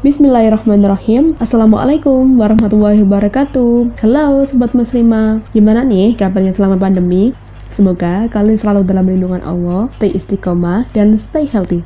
Bismillahirrahmanirrahim. Assalamualaikum warahmatullahi wabarakatuh. Halo Sobat Muslimah. Gimana nih kabarnya selama pandemi? Semoga kalian selalu dalam lindungan Allah Stay istiqomah dan stay healthy.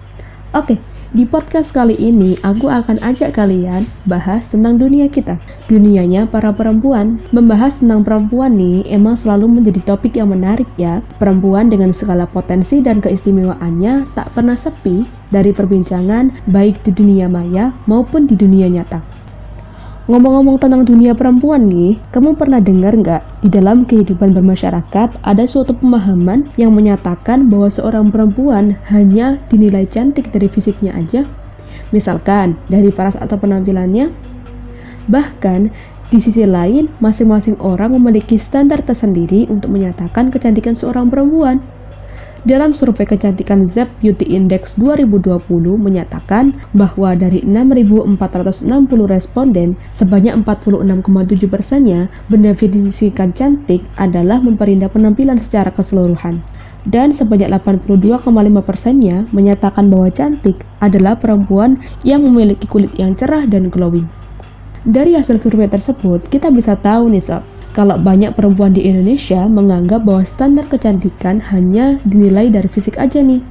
Oke, di podcast kali ini, aku akan ajak kalian bahas tentang dunia kita. Dunianya para perempuan. Membahas tentang perempuan nih emang selalu menjadi topik yang menarik ya. Perempuan dengan segala potensi dan keistimewaannya tak pernah sepi dari perbincangan baik di dunia maya maupun di dunia nyata. Ngomong-ngomong tentang dunia perempuan nih, kamu pernah dengar nggak di dalam kehidupan bermasyarakat ada suatu pemahaman yang menyatakan bahwa seorang perempuan hanya dinilai cantik dari fisiknya aja? Misalkan dari paras atau penampilannya? Bahkan di sisi lain, masing-masing orang memiliki standar tersendiri untuk menyatakan kecantikan seorang perempuan. Dalam survei kecantikan ZEP Beauty Index 2020 menyatakan bahwa dari 6.460 responden, sebanyak 46,7 persennya mendefinisikan cantik adalah memperindah penampilan secara keseluruhan. Dan sebanyak 82,5 persennya menyatakan bahwa cantik adalah perempuan yang memiliki kulit yang cerah dan glowing. Dari hasil survei tersebut, kita bisa tahu nih sob, kalau banyak perempuan di Indonesia menganggap bahwa standar kecantikan hanya dinilai dari fisik aja nih.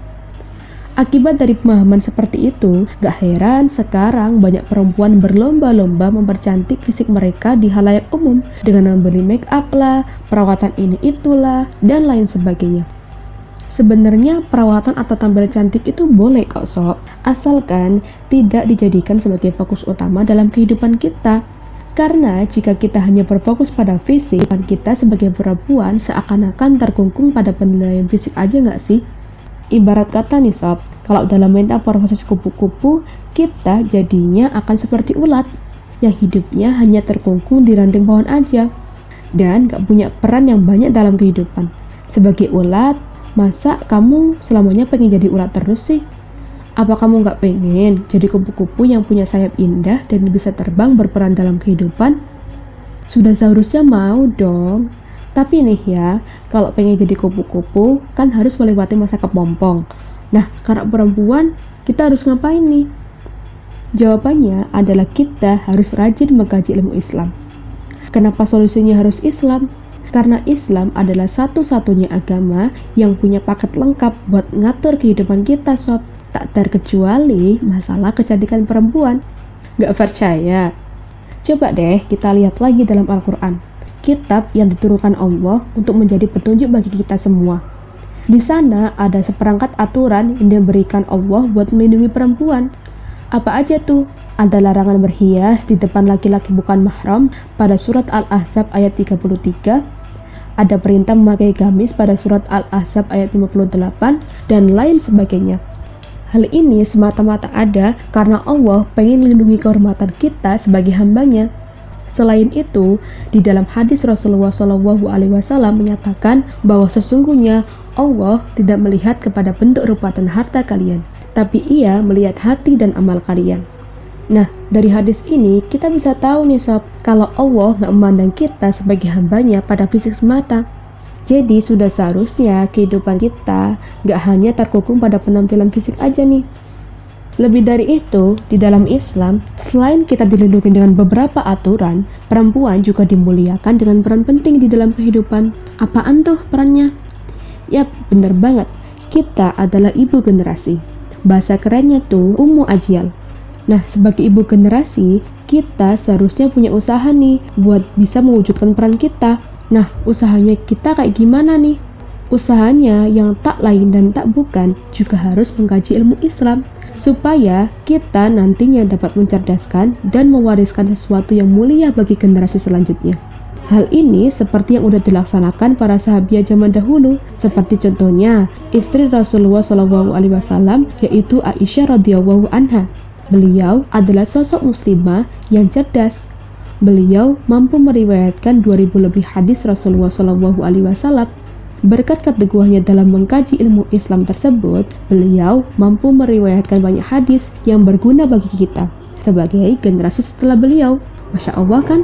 Akibat dari pemahaman seperti itu, gak heran sekarang banyak perempuan berlomba-lomba mempercantik fisik mereka di halayak umum dengan membeli make up lah, perawatan ini itulah, dan lain sebagainya. Sebenarnya perawatan atau tampil cantik itu boleh kok sob, asalkan tidak dijadikan sebagai fokus utama dalam kehidupan kita. Karena jika kita hanya berfokus pada fisik, kita sebagai perempuan seakan-akan terkungkung pada penilaian fisik aja nggak sih? Ibarat kata nih sob, kalau dalam proses kupu-kupu, kita jadinya akan seperti ulat yang hidupnya hanya terkungkung di ranting pohon aja dan gak punya peran yang banyak dalam kehidupan. Sebagai ulat, masa kamu selamanya pengen jadi ulat terus sih? Apa kamu nggak pengen jadi kupu-kupu yang punya sayap indah dan bisa terbang berperan dalam kehidupan? Sudah seharusnya mau dong. Tapi nih ya, kalau pengen jadi kupu-kupu kan harus melewati masa kepompong. Nah, karena perempuan, kita harus ngapain nih? Jawabannya adalah kita harus rajin mengkaji ilmu Islam. Kenapa solusinya harus Islam? Karena Islam adalah satu-satunya agama yang punya paket lengkap buat ngatur kehidupan kita, sob. Tak terkecuali masalah kecantikan perempuan. Gak percaya? Coba deh kita lihat lagi dalam Al-Quran. Kitab yang diturunkan Allah untuk menjadi petunjuk bagi kita semua. Di sana ada seperangkat aturan yang diberikan Allah buat melindungi perempuan. Apa aja tuh? Ada larangan berhias di depan laki-laki bukan mahram pada surat Al-Ahzab ayat 33, ada perintah memakai gamis pada surat Al-Ahzab ayat 58, dan lain sebagainya. Hal ini semata-mata ada karena Allah pengen melindungi kehormatan kita sebagai hambanya. Selain itu, di dalam hadis Rasulullah Wasallam menyatakan bahwa sesungguhnya Allah tidak melihat kepada bentuk rupa dan harta kalian, tapi Ia melihat hati dan amal kalian. Nah, dari hadis ini kita bisa tahu nih sob, kalau Allah nggak memandang kita sebagai hambanya pada fisik semata, jadi sudah seharusnya kehidupan kita gak hanya terkukung pada penampilan fisik aja nih. Lebih dari itu, di dalam Islam, selain kita dilindungi dengan beberapa aturan, perempuan juga dimuliakan dengan peran penting di dalam kehidupan. Apaan tuh perannya? Yap, bener banget. Kita adalah ibu generasi. Bahasa kerennya tuh Ummu Ajial. Nah, sebagai ibu generasi, kita seharusnya punya usaha nih buat bisa mewujudkan peran kita Nah, usahanya kita kayak gimana nih? Usahanya yang tak lain dan tak bukan juga harus mengkaji ilmu Islam supaya kita nantinya dapat mencerdaskan dan mewariskan sesuatu yang mulia bagi generasi selanjutnya. Hal ini seperti yang sudah dilaksanakan para sahabat zaman dahulu, seperti contohnya istri Rasulullah Wasallam yaitu Aisyah radhiyallahu anha. Beliau adalah sosok muslimah yang cerdas, Beliau mampu meriwayatkan 2000 lebih hadis Rasulullah Shallallahu Alaihi Wasallam. Berkat keteguhannya dalam mengkaji ilmu Islam tersebut, beliau mampu meriwayatkan banyak hadis yang berguna bagi kita sebagai generasi setelah beliau. Masya Allah kan?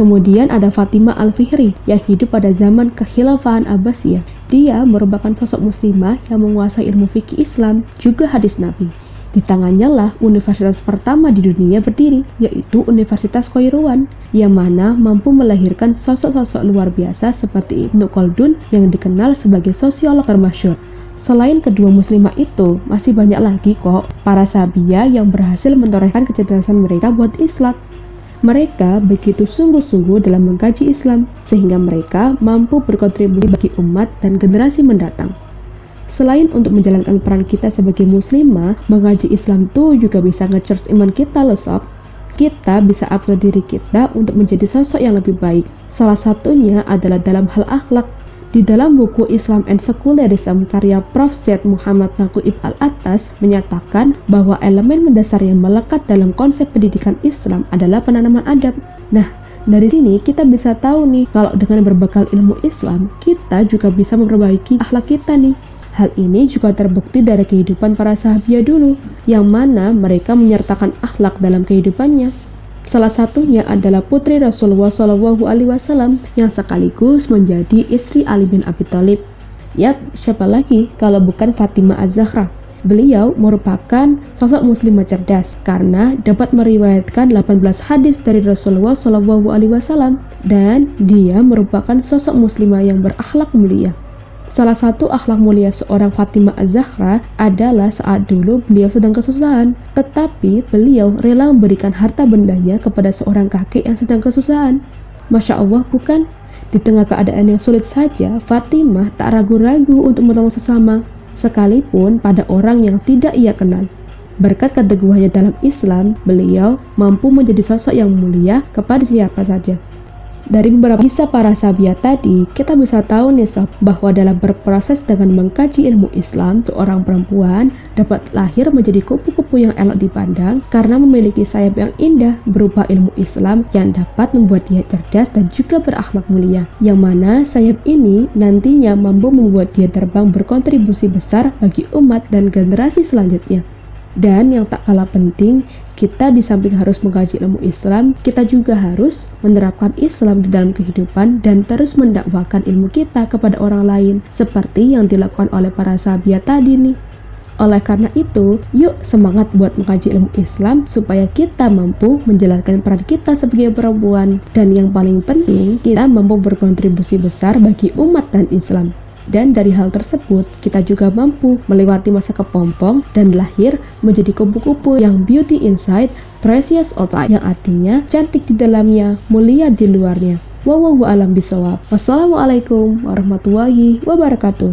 Kemudian ada Fatimah Al-Fihri yang hidup pada zaman kekhilafahan Abbasiyah. Dia merupakan sosok muslimah yang menguasai ilmu fikih Islam, juga hadis Nabi. Di tangannya lah universitas pertama di dunia berdiri, yaitu Universitas Koiruan, yang mana mampu melahirkan sosok-sosok luar biasa seperti Ibnu Khaldun yang dikenal sebagai sosiolog termasyur. Selain kedua muslimah itu, masih banyak lagi kok para sabia yang berhasil mentorehkan kecerdasan mereka buat Islam. Mereka begitu sungguh-sungguh dalam mengkaji Islam, sehingga mereka mampu berkontribusi bagi umat dan generasi mendatang. Selain untuk menjalankan peran kita sebagai muslimah, mengaji Islam tuh juga bisa nge iman kita loh sob. Kita bisa upgrade diri kita untuk menjadi sosok yang lebih baik. Salah satunya adalah dalam hal akhlak. Di dalam buku Islam and Secularism karya Prof. Z. Muhammad Nakuib Al-Atas menyatakan bahwa elemen mendasar yang melekat dalam konsep pendidikan Islam adalah penanaman adab. Nah, dari sini kita bisa tahu nih kalau dengan berbekal ilmu Islam, kita juga bisa memperbaiki akhlak kita nih. Hal ini juga terbukti dari kehidupan para sahabat dulu, yang mana mereka menyertakan akhlak dalam kehidupannya. Salah satunya adalah putri Rasulullah Wasallam yang sekaligus menjadi istri Ali bin Abi Thalib. Yap, siapa lagi kalau bukan Fatimah Az-Zahra? Beliau merupakan sosok muslimah cerdas karena dapat meriwayatkan 18 hadis dari Rasulullah Wasallam dan dia merupakan sosok muslimah yang berakhlak mulia. Salah satu akhlak mulia seorang Fatimah Az-Zahra adalah saat dulu beliau sedang kesusahan, tetapi beliau rela memberikan harta bendanya kepada seorang kakek yang sedang kesusahan. Masya Allah bukan? Di tengah keadaan yang sulit saja, Fatimah tak ragu-ragu untuk menolong sesama, sekalipun pada orang yang tidak ia kenal. Berkat keteguhannya dalam Islam, beliau mampu menjadi sosok yang mulia kepada siapa saja. Dari beberapa kisah para sahabat tadi, kita bisa tahu nih sob, bahwa dalam berproses dengan mengkaji ilmu Islam, seorang perempuan dapat lahir menjadi kupu-kupu yang elok dipandang karena memiliki sayap yang indah berupa ilmu Islam yang dapat membuat dia cerdas dan juga berakhlak mulia. Yang mana sayap ini nantinya mampu membuat dia terbang berkontribusi besar bagi umat dan generasi selanjutnya. Dan yang tak kalah penting, kita di samping harus mengkaji ilmu Islam, kita juga harus menerapkan Islam di dalam kehidupan dan terus mendakwakan ilmu kita kepada orang lain, seperti yang dilakukan oleh para sahabat tadi nih. Oleh karena itu, yuk semangat buat mengkaji ilmu Islam supaya kita mampu menjalankan peran kita sebagai perempuan dan yang paling penting, kita mampu berkontribusi besar bagi umat dan Islam. Dan dari hal tersebut, kita juga mampu melewati masa kepompong dan lahir menjadi kupu-kupu yang beauty inside, precious outside, yang artinya cantik di dalamnya, mulia di luarnya. Wawahu alam bisawab. Wassalamualaikum warahmatullahi wabarakatuh.